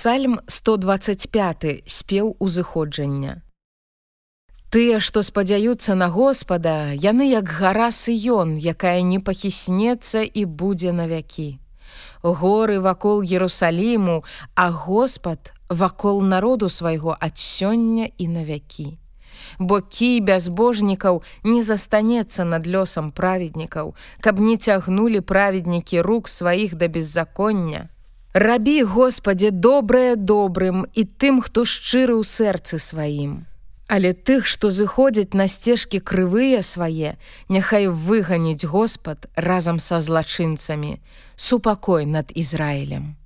Псальм 125 спеў узыходжання. Тыя, што спадзяюцца на Господа, яны як гара сыён, якая не пахіснецца і будзе навякі. Горы вакол Ерусаліму, а Господ вакол народу свайго ад сёння і навякі. Бо кій бязбожнікаў не застанецца над лёсам праведнікаў, каб не цягнулі праведнікі рук сваіх да беззаконня. Рабі, Господе, добрае добрым і тым, хто шчыры ў сэрцы сваім. Але тых, што зыходзяць на сцежкі крывыя свае, няхай выганіць Господ разам са злачынцамі, супакой над Ізраілем.